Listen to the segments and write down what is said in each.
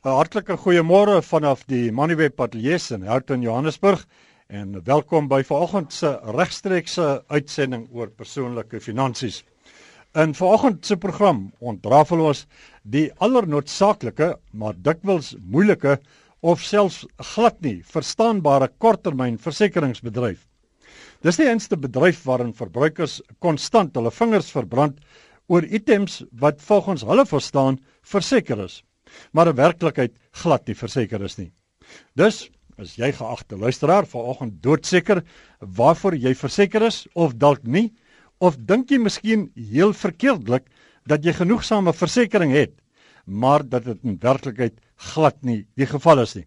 'n Hartlike goeiemôre vanaf die Moneyweb Patelies in Houghton, Johannesburg en welkom by vanoggend se regstreekse uitsending oor persoonlike finansies. In vanoggend se program ontrafel ons die allernoodsaaklike, maar dikwels moeilike of selfs glad nie verstaanbare korttermynversekeringsbedryf. Dis die enigste bedryf waarin verbruikers konstant hulle vingers verbrand oor items wat volgens hulle verstaan verseker is maar in werklikheid glad nie verseker is nie. Dus is jy geagte luisteraar vanoggend doodseker waarvoor jy verseker is of dalk nie of dink jy miskien heel verkeerdelik dat jy genoegsame versekerings het maar dat dit in werklikheid glad nie die geval is nie.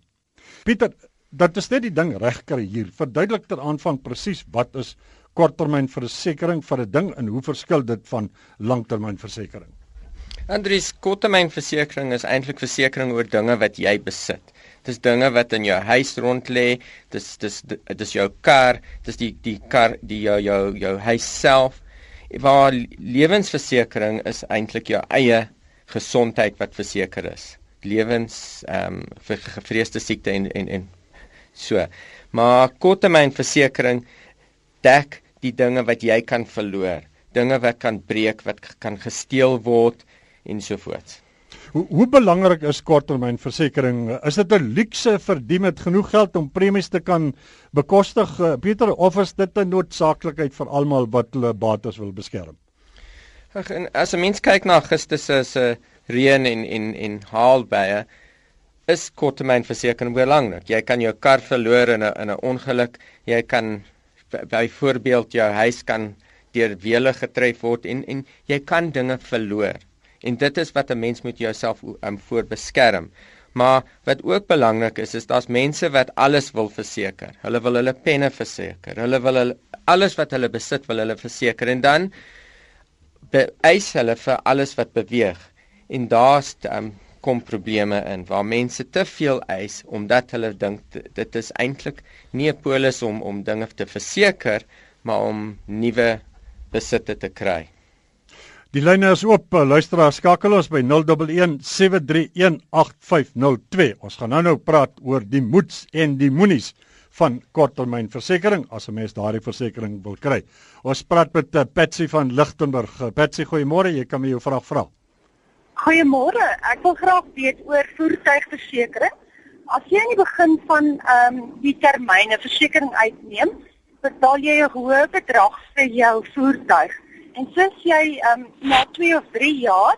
Pieter, dat is net die ding regkry hier. Verduidelik ter aanvang presies wat is korttermynversekering vir 'n ding en hoe verskil dit van langtermynversekering? Andries, korttermynversekering is eintlik versekering oor dinge wat jy besit. Dis dinge wat in jou huis rond lê, dis dis dis jou kar, dis die die kar, die jou jou jou huis self. Waar lewensversekering is eintlik jou eie gesondheid wat verseker is. Lewens ehm um, vir gevreesde siekte en en en so. Maar korttermynversekering dek die dinge wat jy kan verloor, dinge wat kan breek, wat kan gesteel word en so voort. Hoe hoe belangrik is korttermynversekering? Is dit 'n luukse vir die met genoeg geld om premies te kan bekostig, eh, Pieter, of is dit 'n noodsaaklikheid vir almal wat hulle bates wil beskerm? Ag en as 'n mens kyk na Augustus se reën en en en haalbaie is korttermynversekering belangrik. Jy kan jou kar verloor in 'n in 'n ongeluk. Jy kan byvoorbeeld jou huis kan deur weele getref word en en jy kan dinge verloor. En dit is wat 'n mens moet jouself um, voor beskerm. Maar wat ook belangrik is, is daar's mense wat alles wil verseker. Hulle wil hulle penne verseker. Hulle wil hulle, alles wat hulle besit wil hulle verseker en dan eis hulle vir alles wat beweeg. En daar's um, kom probleme in waar mense te veel eis omdat hulle dink dit is eintlik nie 'n polis om om dinge te verseker, maar om nuwe besitte te kry. Die lyne is oop. Luisteraars skakel ons by 011 7318502. Ons gaan nou-nou praat oor die moeds en die moenies van korttermynversekering as 'n mens daardie versekering wil kry. Ons praat met uh, Patsy van Lichtenburg. Uh, Patsy, goeiemôre. Jy kan my jou vraag vra. Goeiemôre. Ek wil graag weet oor voertuigversekering. As jy aan die begin van ehm um, die termyne versekering uitneem, betaal jy 'n hoë bedrag vir jou voertuig. En soos jy ehm um, na 2 of 3 jaar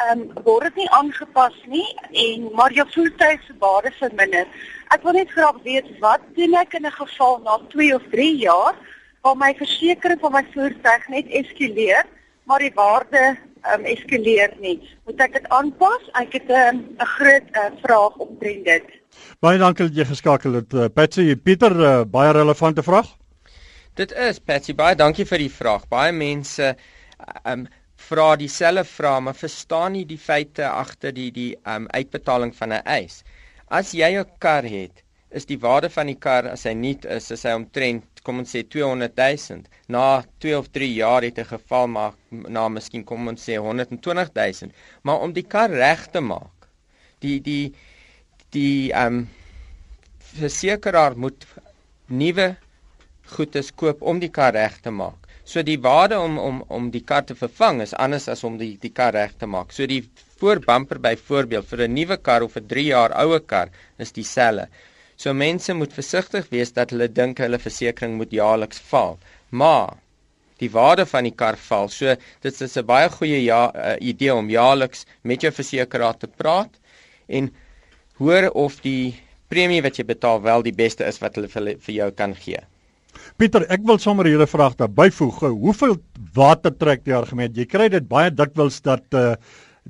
ehm um, word dit nie aangepas nie en maar jou voertuig se waarde verminder. Ek wil net graag weet wat doen ek in 'n geval na 2 of 3 jaar waar my versekering van my voertuig net eskaleer, maar die waarde ehm um, eskaleer nie. Moet ek dit aanpas? Ek het 'n um, 'n groot uh, vraag omtrent dit. Baie dankie dat jy geskakel het. Uh, Patsy, Pieter, uh, baie relevante vraag. Dit is Patsy, baie dankie vir die vraag. Baie mense um vra dieselfde vraag, maar verstaan nie die feite agter die die um uitbetaling van 'n eis. As jy 'n kar het, is die waarde van die kar as hy nuut is, is hy omtrent kom ons sê 200 000. Na 2 of 3 jaar het 'n geval maak na miskien kom ons sê 120 000. Maar om die kar reg te maak, die die die um versekeraar moet nuwe goedes koop om die kar reg te maak. So die waarde om om om die kar te vervang is anders as om die die kar reg te maak. So die voorbumper byvoorbeeld vir 'n nuwe kar of 'n 3 jaar ouer kar is dieselfde. So mense moet versigtig wees dat hulle dink hulle versekerings moet jaarliks val. Maar die waarde van die kar val. So dit is 'n baie goeie ja uh, idee om jaarliks met jou versekeraar te praat en hoor of die premie wat jy betaal wel die beste is wat hulle vir, vir jou kan gee. Pieter, ek wil sommer hierdie vraag daar byvoeg. Hoeveel water trek die argument? Jy kry dit baie dikwels dat uh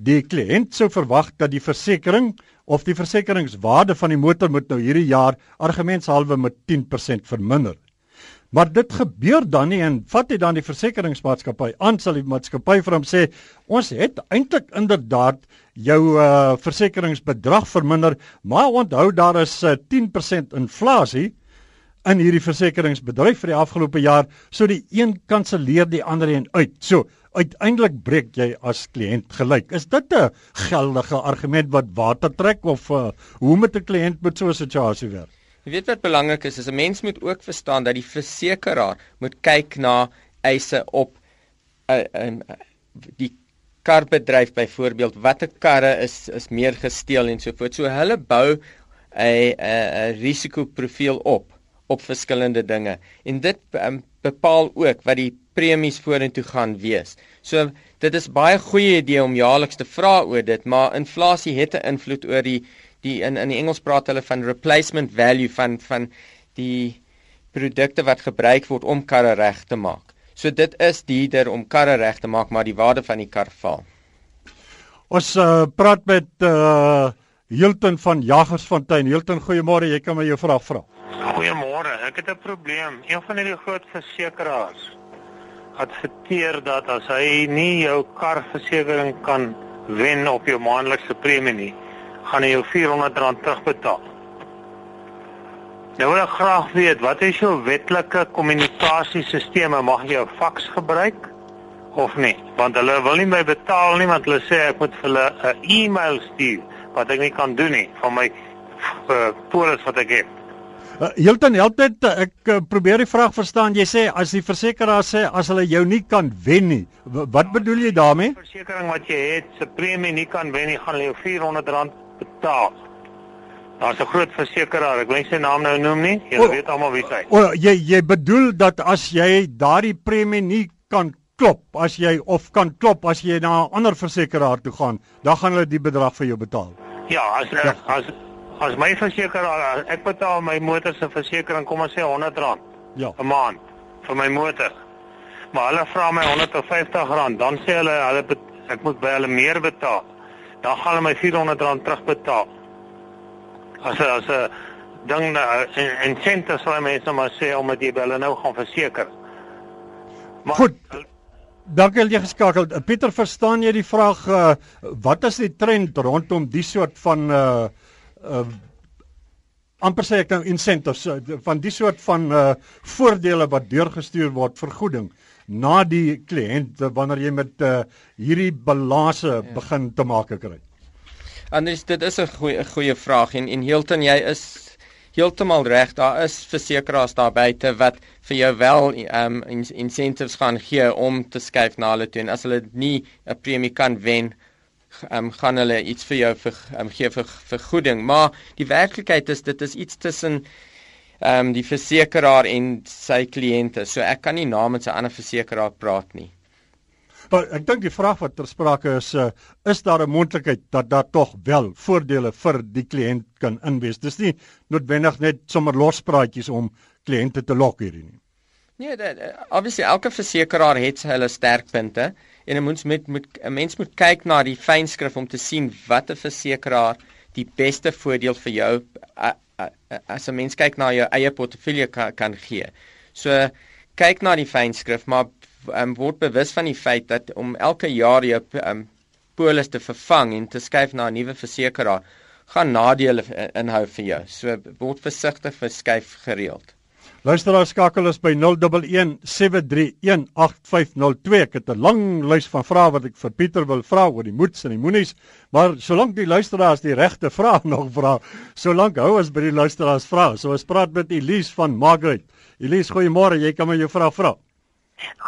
die kliënt sou verwag dat die versekerings of die versekeringswaarde van die motor moet nou hierdie jaar argumentshalwe met 10% verminder. Maar dit gebeur dan nie en vat hy dan die versekeringsmaatskappy aan sal die maatskappy vir hom sê ons het eintlik inderdaad jou uh versekeringsbedrag verminder, maar onthou daar is uh, 10% inflasie in hierdie versekeringsbedryf vir die afgelope jaar, so die een kanselleer die ander een uit. So, uiteindelik breek jy as kliënt gelyk. Is dit 'n geldige argument wat water trek of uh, hoe moet 'n kliënt met so 'n situasie werk? Jy weet wat belangrik is, is 'n mens moet ook verstaan dat die versekeraar moet kyk na eise op 'n uh, uh, die karbedryf byvoorbeeld watter karre is is meer gesteel en so voort. So hulle bou 'n 'n risikoprofiel op op verskillende dinge en dit um, bepaal ook wat die premies vorentoe gaan wees. So dit is baie goeie idee om jaarliks te vra oor dit, maar inflasie het 'n invloed oor die die in in die Engels praat hulle van replacement value van van die produkte wat gebruik word om karre reg te maak. So dit is duurder om karre reg te maak, maar die waarde van die kar val. Ons uh, praat met uh Hilton van Jagersfontein. Hilton, goeiemôre. Jy kan my jou vraag vra. Goeiemôre. Ek het 'n probleem. Een van die groot versekerings adverteer dat as hy nie jou karversekering kan wen op jou maandelikse premie nie, gaan hy jou R400 terugbetaal. Nou wil ek graag weet, wat is jou wetlike kommunikasiesisteme? Mag jy 'n faks gebruik of nie? Want hulle wil nie my betaal nie, want hulle sê ek moet vir hulle 'n e-mail stuur wat ek nie kan doen nie van my uh, polis wat ek het. Uh, Hilton help dit ek uh, probeer die vraag verstaan. Jy sê as die versekeraar sê as hulle jou nie kan wen nie. Wat bedoel jy daarmee? Versekering wat jy het, se premie nie kan wen nie, gaan hulle jou R400 betaal. Daar's 'n groot versekeraar, ek wil nie sy naam nou noem nie. Jy weet almal wie hy is. O, jy jy bedoel dat as jy daardie premie nie kan klop, as jy of kan klop as jy na 'n ander versekeraar toe gaan, dan gaan hulle die bedrag vir jou betaal. Ja, as ja. as as my versekeraar, ek betaal my motor se versekering kom ons sê R100. Ja. 'n maand vir my motor. Maar hulle vra my R150, dan sê hulle hulle ek moet by hulle meer betaal. Dan gaan hulle my R400 terugbetaal. As as 'n ding 'n insente sal mense maar sê om dit by hulle nou gaan verseker. Maar Goed. Dankie dat jy geskakel. Pieter, verstaan jy die vraag uh, wat is die trend rondom die soort van uh uh amper sê ek nou incentives uh, van die soort van uh voordele wat deurgestuur word vergoeding na die kliënt wanneer jy met uh hierdie balanse ja. begin te maak kry. Anders dit is 'n goeie goeie vraag en en Hilton jy is heeltemal reg. Daar is versekerings daar buite wat vir jou wel um incentives gaan gee om te skuif na hulle toe en as hulle nie 'n premie kan wen um gaan hulle iets vir jou vir um, gee vir vergoeding. Maar die werklikheid is dit is iets tussen um die versekeraar en sy kliënte. So ek kan nie namens 'n ander versekeraar praat nie. Maar ek dink die vraag wat ter sprake is, uh, is daar 'n moontlikheid dat daar tog wel voordele vir die kliënt kan inwees? Dis nie noodwendig net sommer lospraatjies om kliënte te lok hierdie nie. Nee, dit eh, obviously elke versekeraar het hulle sterkpunte en 'n mens moet moet 'n mens moet kyk na die fynskrif om te sien watter versekeraar die beste voordeel vir jou as 'n mens kyk na jou eie portefeulje kan, kan gee. So kyk na die fynskrif, maar um, word bewus van die feit dat om elke jaar jou um, polis te vervang en te skuif na 'n nuwe versekeraar gaan nadele inhou vir jou. So word versigtig vir skuif gereeld. Luisteraar skakel ons by 0117318502. Ek het 'n lang lys van vrae wat ek vir Pieter wil vra oor die moeds en die moenies, maar solank die luisteraars die regte vrae nog vra, solank hou ons by die luisteraars vrae. So ons praat met Elise van Margaret. Elise, goeiemôre. Jy kan my jou vraag vra.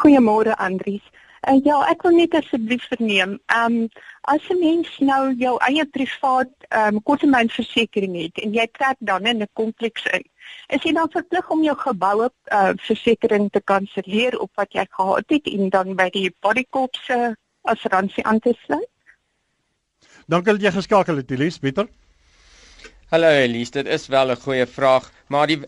Goeiemôre Andries. Uh, ja, ek wil net asseblief verneem, ehm um, as 'n mens nou jou eie privaat ehm um, korttermynversekering het en jy trek dan in 'n kompleks in, is jy dan verplig om jou geboue uh, versekering te kanselleer op wat jy gehad het en dan by die bodycorp se assuransie aan te sluit? Dankie dat jy geskakel het, Elise, Pieter. Hallo Elise, dit is wel 'n goeie vraag, maar die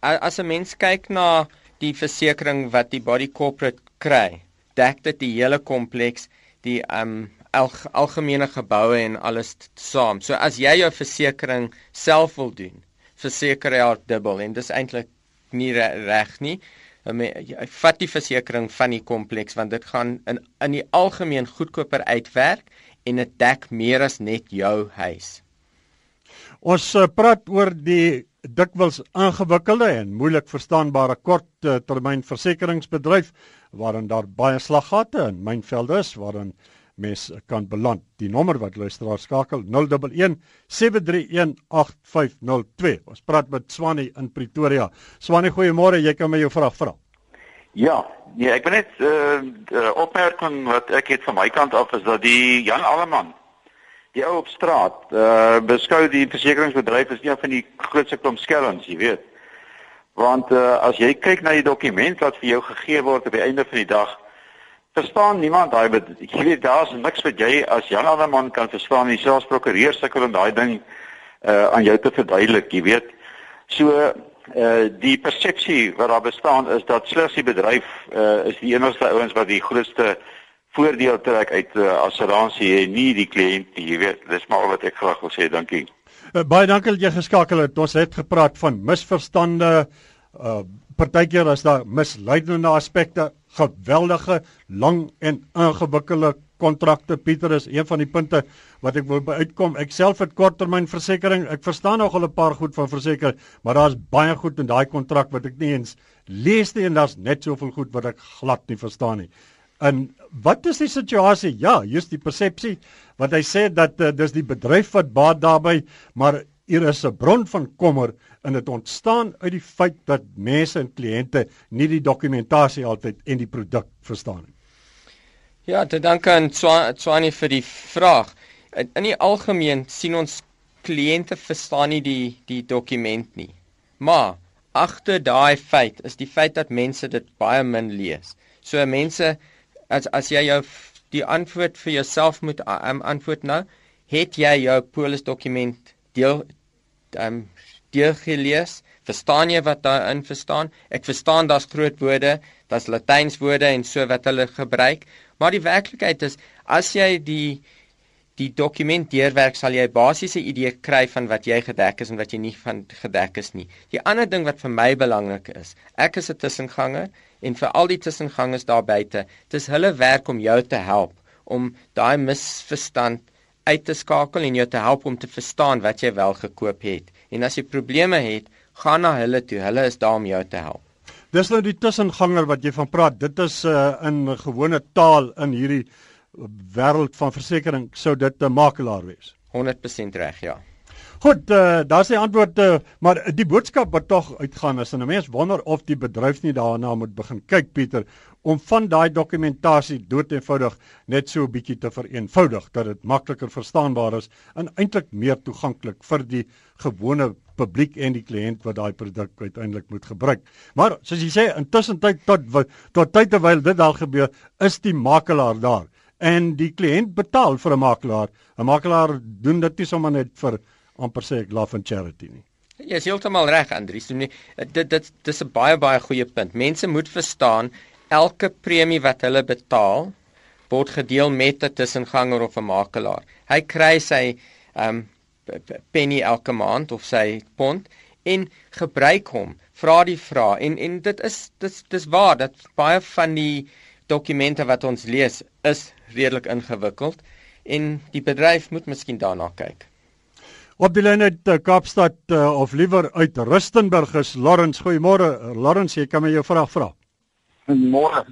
as 'n mens kyk na die versekering wat die body corporate kry, dek dit die hele kompleks, die um al, algemene geboue en alles saam. So as jy jou versekering self wil doen, verseker jy dubbel en dis eintlik nie reg nie. Jy vat die versekering van die kompleks want dit gaan in in die algemeen goedkoper uitwerk en dit dek meer as net jou huis. Ons uh, praat oor die dikwels ingewikkelde en moeilik verstaanbare kort uh, termyn versekeringsbedryf waarin daar baie slaggate en mynvelde is waarin mes kan beland. Die nommer wat luisteraar skakel 011 731 8502. Ons praat met Swanie in Pretoria. Swanie, goeiemôre. Jy kan my jou vraag vra. Ja, nee, ek wil net uh, opmerking wat ek het van my kant af is dat die Jan Alleman die ou op straat uh beskou die versekeringsbedryf as een van die grootste klomp skelms, jy weet. Want uh as jy kyk na die dokument wat vir jou gegee word op die einde van die dag, verstaan niemand daai wat ek weet daar's niks wat jy as Jan Alleman kan verstaan nie, selfs prokureur sukkel om daai ding uh aan jou te verduidelik, jy weet. So uh die persepsie wat daar bestaan is dat slegs die bedryf uh is die enigste ouens wat die grootste voordeel trek uit uh, assuransie en nie die kliënt nie jy weet dis maar wat ek graag wil sê dankie uh, baie dankie dat jy geskakel het ons het gepraat van misverstande uh partykeer is daar misleidende aspekte geweldige lang en ingewikkelde kontrakte Pieter is een van die punte wat ek wil uitkom. Ek self het korttermynversekering. Ek verstaan nog al 'n paar goed van verseker, maar daar's baie goed in daai kontrak wat ek nie eens lees nie en daar's net soveel goed wat ek glad nie verstaan nie. En wat is die situasie? Ja, jy's die persepsie wat hy sê dat uh, dis die bedryf wat baat daarbey, maar hier is 'n bron van kommer en dit ontstaan uit die feit dat mense en kliënte nie die dokumentasie altyd en die produk verstaan nie. Ja, te danke aan Tswani vir die vraag. In, in die algemeen sien ons kliënte verstaan nie die die dokument nie. Maar agter daai feit is die feit dat mense dit baie min lees. So mense as as jy jou die antwoord vir jouself moet um, antwoord nou, het jy jou polis dokument deel um deel gelees? Verstaan jy wat daarin verstaan? Ek verstaan daar's groot woorde, daar's Latyns woorde en so wat hulle gebruik, Maar die werklikheid is as jy die die dokument deurwerk sal jy basiese idee kry van wat jy gedek is en wat jy nie van gedek is nie. Die ander ding wat vir my belangrik is, ek is 'n tussenganger en vir al die tussengangers daar buite, dis hulle werk om jou te help om daai misverstand uit te skakel en jou te help om te verstaan wat jy wel gekoop het. En as jy probleme het, gaan na hulle toe. Hulle is daar om jou te help. Dis nou die tussenganger wat jy van praat. Dit is uh, in gewone taal in hierdie wêreld van versekerings sou dit 'n makelaar wees. 100% reg, ja. Goed, uh, daar's die antwoord, uh, maar die boodskap wat tog uitgaan is en 'n mens wonder of die bedryf nie daarna moet begin kyk Pieter om van daai dokumentasie dood eenvoudig net so 'n bietjie te vereenvoudig dat dit makliker verstaanbaar is en eintlik meer toeganklik vir die gewone publiek en die kliënt wat daai produk uiteindelik moet gebruik. Maar soos jy sê, intussen tyd tot tot tyd terwyl dit al gebeur, is die makelaar daar en die kliënt betaal vir 'n makelaar. 'n Makelaar doen dit nie sommer net vir amper sê ek love and charity nie. Jy is heeltemal reg Andrius. Dit dit dis 'n baie baie goeie punt. Mense moet verstaan elke premie wat hulle betaal word gedeel met 'n tussenganger of 'n makelaar. Hy kry sy ehm um, penny elke maand of sy pond en gebruik hom vra die vrae en en dit is dis dis waar dat baie van die dokumente wat ons lees is redelik ingewikkeld en die bedryf moet miskien daarna kyk. Op die lyn uit uh, Kaapstad uh, of liewer uit Rustenburg is Lawrence. Goeiemôre Lawrence, jy kan my jou vraag vra. Môre.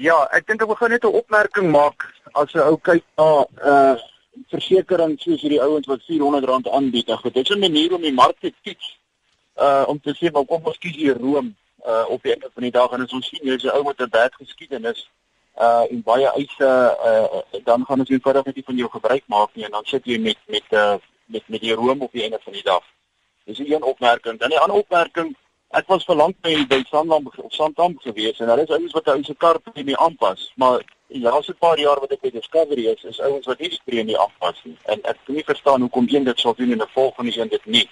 Ja, ek dink ek wil gou net 'n opmerking maak as 'n ou kyk na uh versekering soos hierdie ouens wat R400 aanbied. Ag, dit is 'n manier om die mark te kies. Uh om te sê maar kom ons kies hier Rome uh op die einde van die dag en as ons sien jy's 'n ou met 'n baie geskiedenis uh en baie eise uh dan gaan ons eenvoudig net nie van jou gebruik maak nie en dan sit jy met met uh met met die Rome op die einde van die dag. Dis 'n een opmerking. Dan 'n ander opmerking Ek was vir lank by by Sandam of Sandam gewees en daar is ouens wat ou se kar premie aanpas, maar die laaste paar jaar wat ek by Discovery is, is ouens wat nie die premie aanpas nie. En ek kan nie verstaan hoekom een dit sou doen en 'n volgende een dit nie.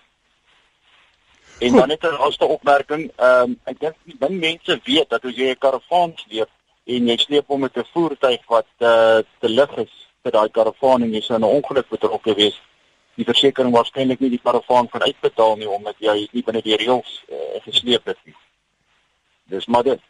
En dan net 'n laaste opmerking, ehm um, ek dink die min mense weet dat as jy 'n karavaan sleep en jy sleep hom met 'n voertuig wat uh, te lig is vir daai karavaan en jy sou 'n ongeluk betrokke wees, die versekerings waarskynlik nie die karavaan van uitbetaal nie omdat jy nie binne die reëls uh, gesleep het nie. Dis maar dit.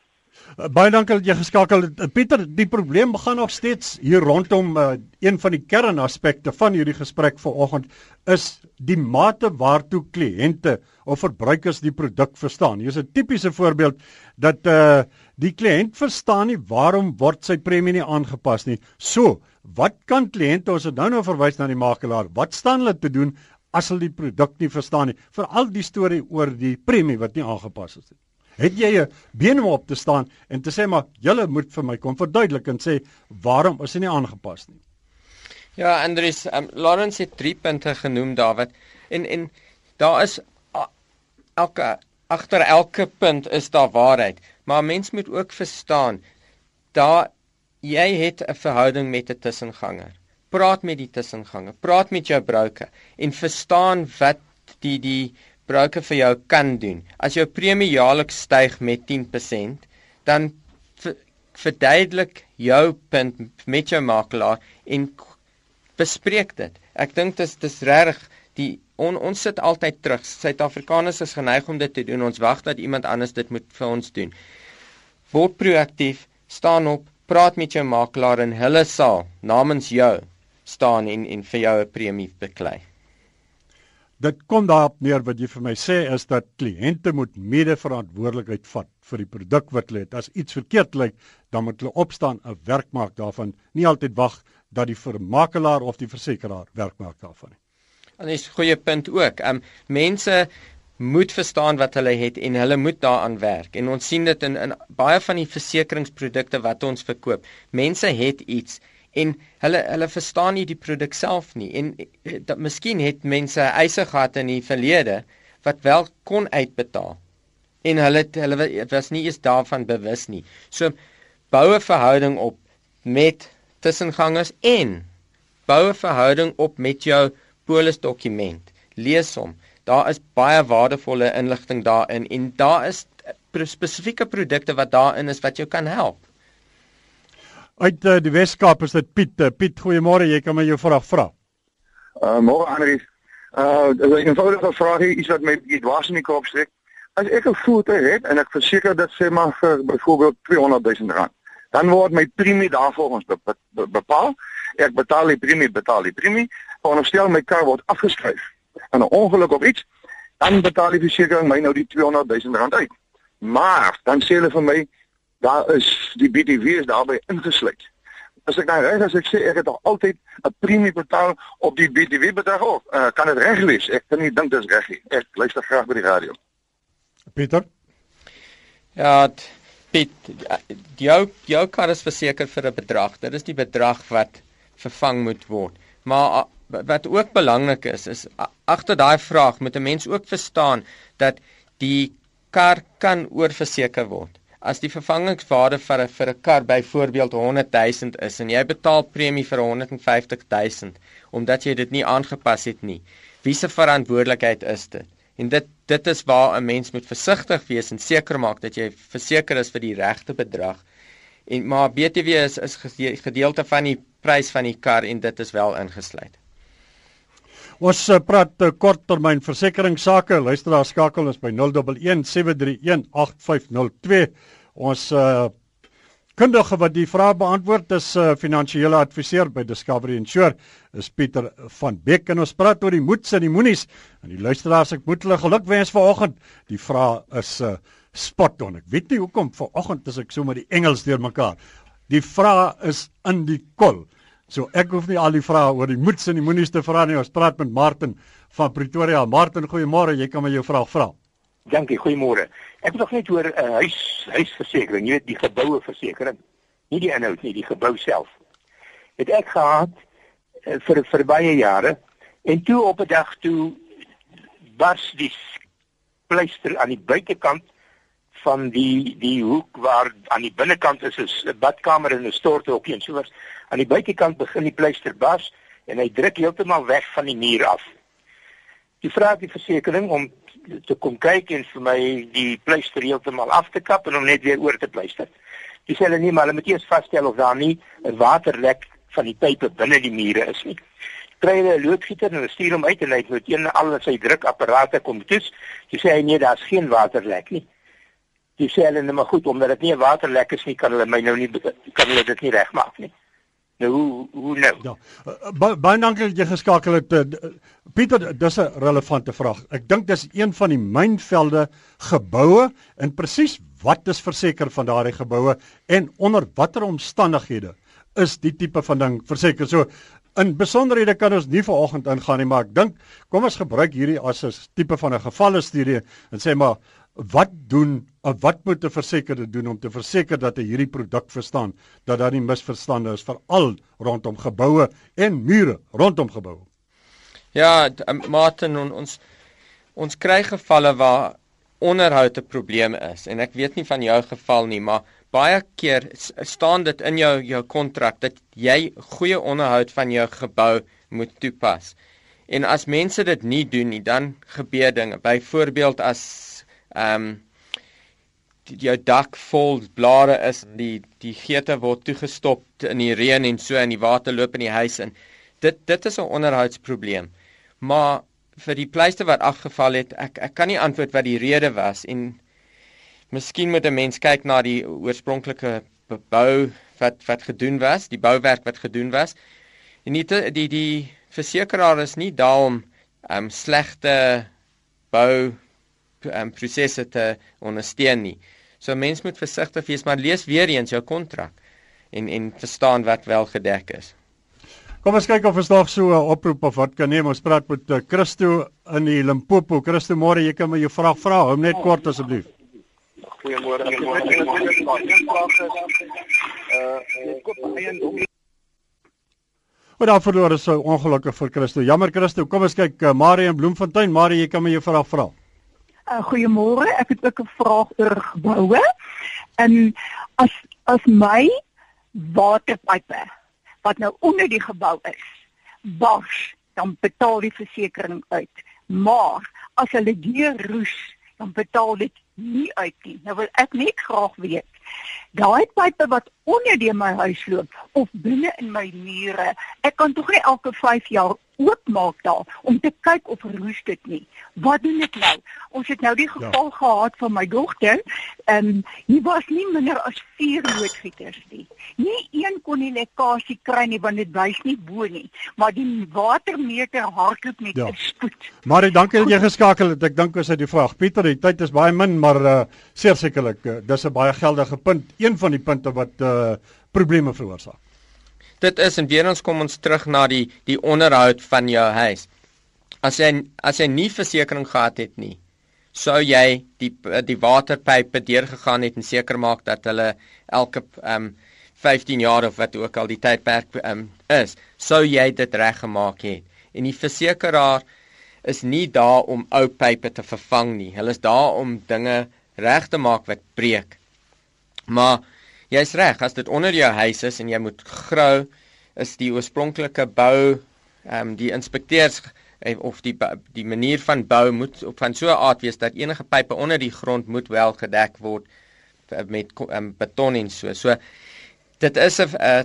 Uh, baie dankie dat jy geskakel het. Uh, Pieter, die probleem begin nog steeds hier rondom uh, een van die kernaspekte van hierdie gesprek vanoggend is die mate waartoe kliënte of verbruikers die produk verstaan. Hier's 'n tipiese voorbeeld dat uh die kliënt verstaan nie waarom word sy premie nie aangepas nie. So, wat kan kliënte ons het nou nou verwys na die makelaar? Wat staan hulle te doen as hulle die produk nie verstaan nie. Veral die storie oor die premie wat nie aangepas is nie. Het jy 'n been om op te staan en te sê maar julle moet vir my kom verduidelik en sê waarom is dit nie aangepas nie? Ja, Andries, um, Lawrence het drie punte genoem David. En en daar is elke agter elke punt is daar waarheid, maar mens moet ook verstaan daar jy het 'n verhouding met 'n tussenganger praat met die tussengange, praat met jou broker en verstaan wat die die broker vir jou kan doen. As jou premie jaarliks styg met 10%, dan verduidelik jou punt met jou makelaar en bespreek dit. Ek dink dit is dis reg die on, ons sit altyd terug. Suid-Afrikaners is geneig om dit te doen. Ons wag dat iemand anders dit moet vir ons doen. Word proaktief, staan op, praat met jou makelaar en hulle sal namens jou staan en en vir jou 'n premie beklei. Dit kom daarop neer wat jy vir my sê is dat kliënte moet mede-verantwoordelikheid vat vir die produk wat hulle het. As iets verkeerd lyk, dan moet hulle opstaan en werk maak daarvan, nie altyd wag dat die vermakelaar of die versekeraar werk maak daarvan nie. En dis 'n goeie punt ook. Ehm um, mense moet verstaan wat hulle het en hulle moet daaraan werk. En ons sien dit in in baie van die versekeringsprodukte wat ons verkoop. Mense het iets en hulle hulle verstaan nie die produk self nie en eh, dat miskien het mense eise gehad in die verlede wat wel kon uitbetaal en hulle hulle was nie eens daarvan bewus nie. So bou 'n verhouding op met tussengangers en bou 'n verhouding op met jou polisdokument. Lees hom. Daar is baie waardevolle inligting daarin en daar is spesifieke produkte wat daarin is wat jou kan help. Uit uh, die Weskaap is dit Piet. Uh, Piet, goeiemôre. Jy kan my jou vraag vra. Uh môre Andries. Uh dis 'n eenvoudige vraag hier, iets wat my bietjie dwars in die kop steek. As ek 'n voertuig het en ek verseker dat sê maar vir byvoorbeeld 200 000 rand, dan word my premie daarvolgens be be bepaal. Ek betaal die premie, betaal die premie. Veronderstel my kar word afgeskryf. En 'n ongeluk of iets, dan betaal die versekering my nou die 200 000 rand uit. Maar dan sê hulle vir my daar is die BTW is daarbey ingesluit. As ek nou reg as ek sê ek het nog altyd 'n premie betaal op die BTW bedrag of uh, kan dit reg wees? Ek kan nie dink dit is reg nie. Ek luister graag by die radio. Pieter. Ja, Piet, jou jou kar is verseker vir 'n bedrag. Dit is die bedrag wat vervang moet word. Maar wat ook belangrik is is agter daai vraag moet 'n mens ook verstaan dat die kar kan oorverseker word as die vervangingswaarde vir 'n vir 'n kar byvoorbeeld 100 000 is en jy betaal premie vir 150 000 omdat jy dit nie aangepas het nie. Wie se verantwoordelikheid is dit? En dit dit is waar 'n mens moet versigtig wees en seker maak dat jy verseker is vir die regte bedrag. En maar BTW is is gedeelte van die prys van die kar en dit is wel ingesluit. Ons uh, praat uh, korttermyn versekeringsake. Luisteraar skakel ons by 011 731 8502. Ons uh, kundige wat die vraag beantwoord is 'n uh, finansiële adviseur by Discovery Insure, is Pieter van Beek en ons praat oor die moeds en die moenies. En die luisteraars, ek moet hulle geluk wens vanoggend. Die vraag is uh, spot on. Ek weet nie hoekom vanoggend as ek so met die Engels deurmekaar. Die vraag is in die kol. So ek hoef nie al die vrae oor die moeds en die moenies te vra nie. Ons praat met Martin van Pretoria. Martin, goeiemôre. Jy kan my jou vraag vra. Dankie, goeiemôre. Ek wil nog net oor 'n uh, huis huisversekering, jy weet die geboue versekering. Nie die inhoud nie, die gebou self. Het ek gehad uh, vir vir baie jare en toe op 'n dag toe bars die pleister aan die buitekant van die die hoek waar aan die binnekant is 'n badkamer en 'n storthokkie en soos aan die buitekant begin die pleister bas en hy druk heeltemal weg van die muur af. Die vra die versekerings om te kom kyk en vir my die pleister heeltemal af te kap en hom net weer oor te pleister. Dis hulle nie maar hulle moet eers vasstel of daar nie 'n waterlek van die pype binne die mure is nie. Kry hulle 'n loodgieter en stuur hom uit en hy met een al sy drukapparate kom toets. Jy sê hy nee, daar's geen waterlek nie Dis sê hulle net maar goed omdat dit nie 'n waterlek is nie, kan hulle my nou nie kan hulle dit nie regmaak nie. Nou hoe hoe nou? Ja. Uh, baie dankie dat jy geskakel het. Uh, Pieter, dis 'n relevante vraag. Ek dink dis een van die mynvelde geboue en presies wat is verseker van daardie geboue en onder watter omstandighede is die tipe van ding verseker. So in besonderhede kan ons nie vanoggend ingaan nie, maar ek dink kom ons gebruik hierdie as 'n tipe van 'n gevalle studie en sê maar wat doen wat moet 'n versekerde doen om te verseker dat hy hierdie produk verstaan dat daar nie misverstande is veral rondom geboue en mure rondom geboue. Ja, Martin ons ons kry gevalle waar onderhoud 'n probleem is en ek weet nie van jou geval nie, maar baie keer staan dit in jou jou kontrak dat jy goeie onderhoud van jou gebou moet toepas. En as mense dit nie doen nie, dan gebeur dinge. Byvoorbeeld as ehm um, jou dak vol blare is die die geite word toegestop in die reën en so in die water loop in die huis in. Dit dit is 'n onderhoudsprobleem. Maar vir die pleister wat afgeval het, ek ek kan nie antwoord wat die rede was en miskien moet 'n mens kyk na die oorspronklike bou wat wat gedoen was, die bouwerk wat gedoen was. En die die, die versekeraar is nie daarom ehm um, slegte bou um, prosesse te ondersteun nie. So mens moet versigtig wees, maar lees weer eens jou kontrak en en verstaan wat wel gedek is. Kom ons kyk of ons nog so 'n oproep of wat kan neem. Ons praat met uh, Christo in die Limpopo. Christo, môre jy kan my jou vraag vra. Hou net kort asseblief. Goeiemôre. Is uh ek koop 'n eiendom Maar daar verloor is so ongelukkig vir Christo. Jammer Christo. Kom ons kyk uh, Marie in Bloemfontein. Marie, jy kan my jou vraag vra. Uh, Goeiemôre. Ek het ook 'n vraag oor geboue. En as as my waterpype wat nou onder die gebou is, bars, dan betaal die versekering uit. Maar as hulle deur roes, dan betaal dit nie uit nie. Nou wil ek net graag weet, daai pype wat onder die my huis loop of binne in my mure, ek kan tog nie elke 5 jaar oopmaak daar om te kyk of roes dit nie. Wat doen ek nou? Ons het nou die geval ja. gehad van my dogter. Ehm um, hier was nie minder as 4 loodgieters nie. Nie een kon die lekkasie kry nie want dit wys nie bo nie, maar die watermeter hardloop met ja. spoed. Maar dankie dat jy geskakel het. Ek dink ons het die vraag. Pieter, die tyd is baie min, maar uh sekerlik uh, dis 'n baie geldige punt, een van die punte wat uh probleme veroorsaak dit is en weer ons kom ons terug na die die onderhoud van jou huis. As jy as jy nie versekerings gehad het nie, sou jy die die waterpype deurgegaan het en seker maak dat hulle elke ehm um, 15 jaar of wat ook al die tydperk ehm um, is, sou jy dit reggemaak het. En die versekeraar is nie daar om ou pype te vervang nie. Hulle is daar om dinge reg te maak wat breek. Maar Jy's reg, as dit onder jou huis is en jy moet grou, is die oorspronklike bou ehm um, die inspekteurs eh, of die die manier van bou moet op van so 'n aard wees dat enige pype onder die grond moet wel gedek word eh, met um, beton en so. So dit is 'n uh,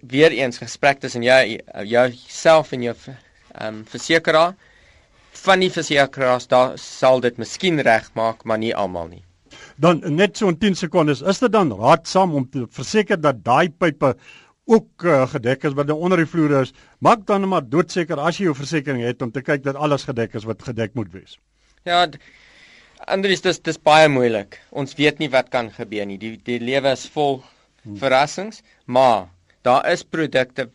weer eens gesprek tussen jou jouself en jou ehm um, versekeraar. Van die versekeraars daar sal dit miskien regmaak, maar nie almal nie dan net so in 10 sekondes is dit dan raadsaam om te verseker dat daai pype ook uh, gedek is wat nou onder die vloer is? Maak dan maar doodseker as jy jou versekerings het om te kyk dat alles gedek is wat gedek moet wees. Ja Andries dis dis baie moeilik. Ons weet nie wat kan gebeur nie. Die die lewe is vol hmm. verrassings maar daar is produkte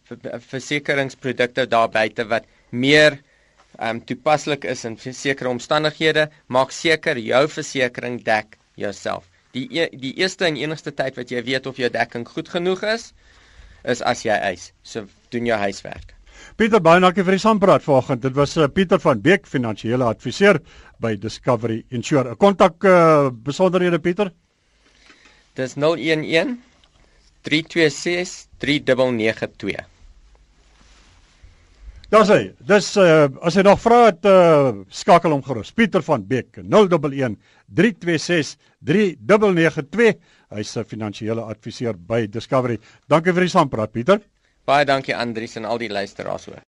versekeringsprodukte daar buite wat meer um, toepaslik is in sekere omstandighede. Maak seker jou versekering dek jouself. Die e die eerste en enigste tyd wat jy weet of jou dekking goed genoeg is, is as jy eis. So doen jou huiswerk. Pieter baie dankie vir die saampraat vanoggend. Dit was uh, Pieter van Beek, finansiële adviseur by Discovery Insure. Kontak uh, besonderhede Pieter. Dis 011 326 3992. Daar sê, dis uh, as jy nog vra het uh, skakel hom gerus. Pieter van Beek 011 326 3992. Hy's 'n finansiële adviseur by Discovery. Dankie vir die saampraat Pieter. Baie dankie Andrius en al die luisteraars hoor.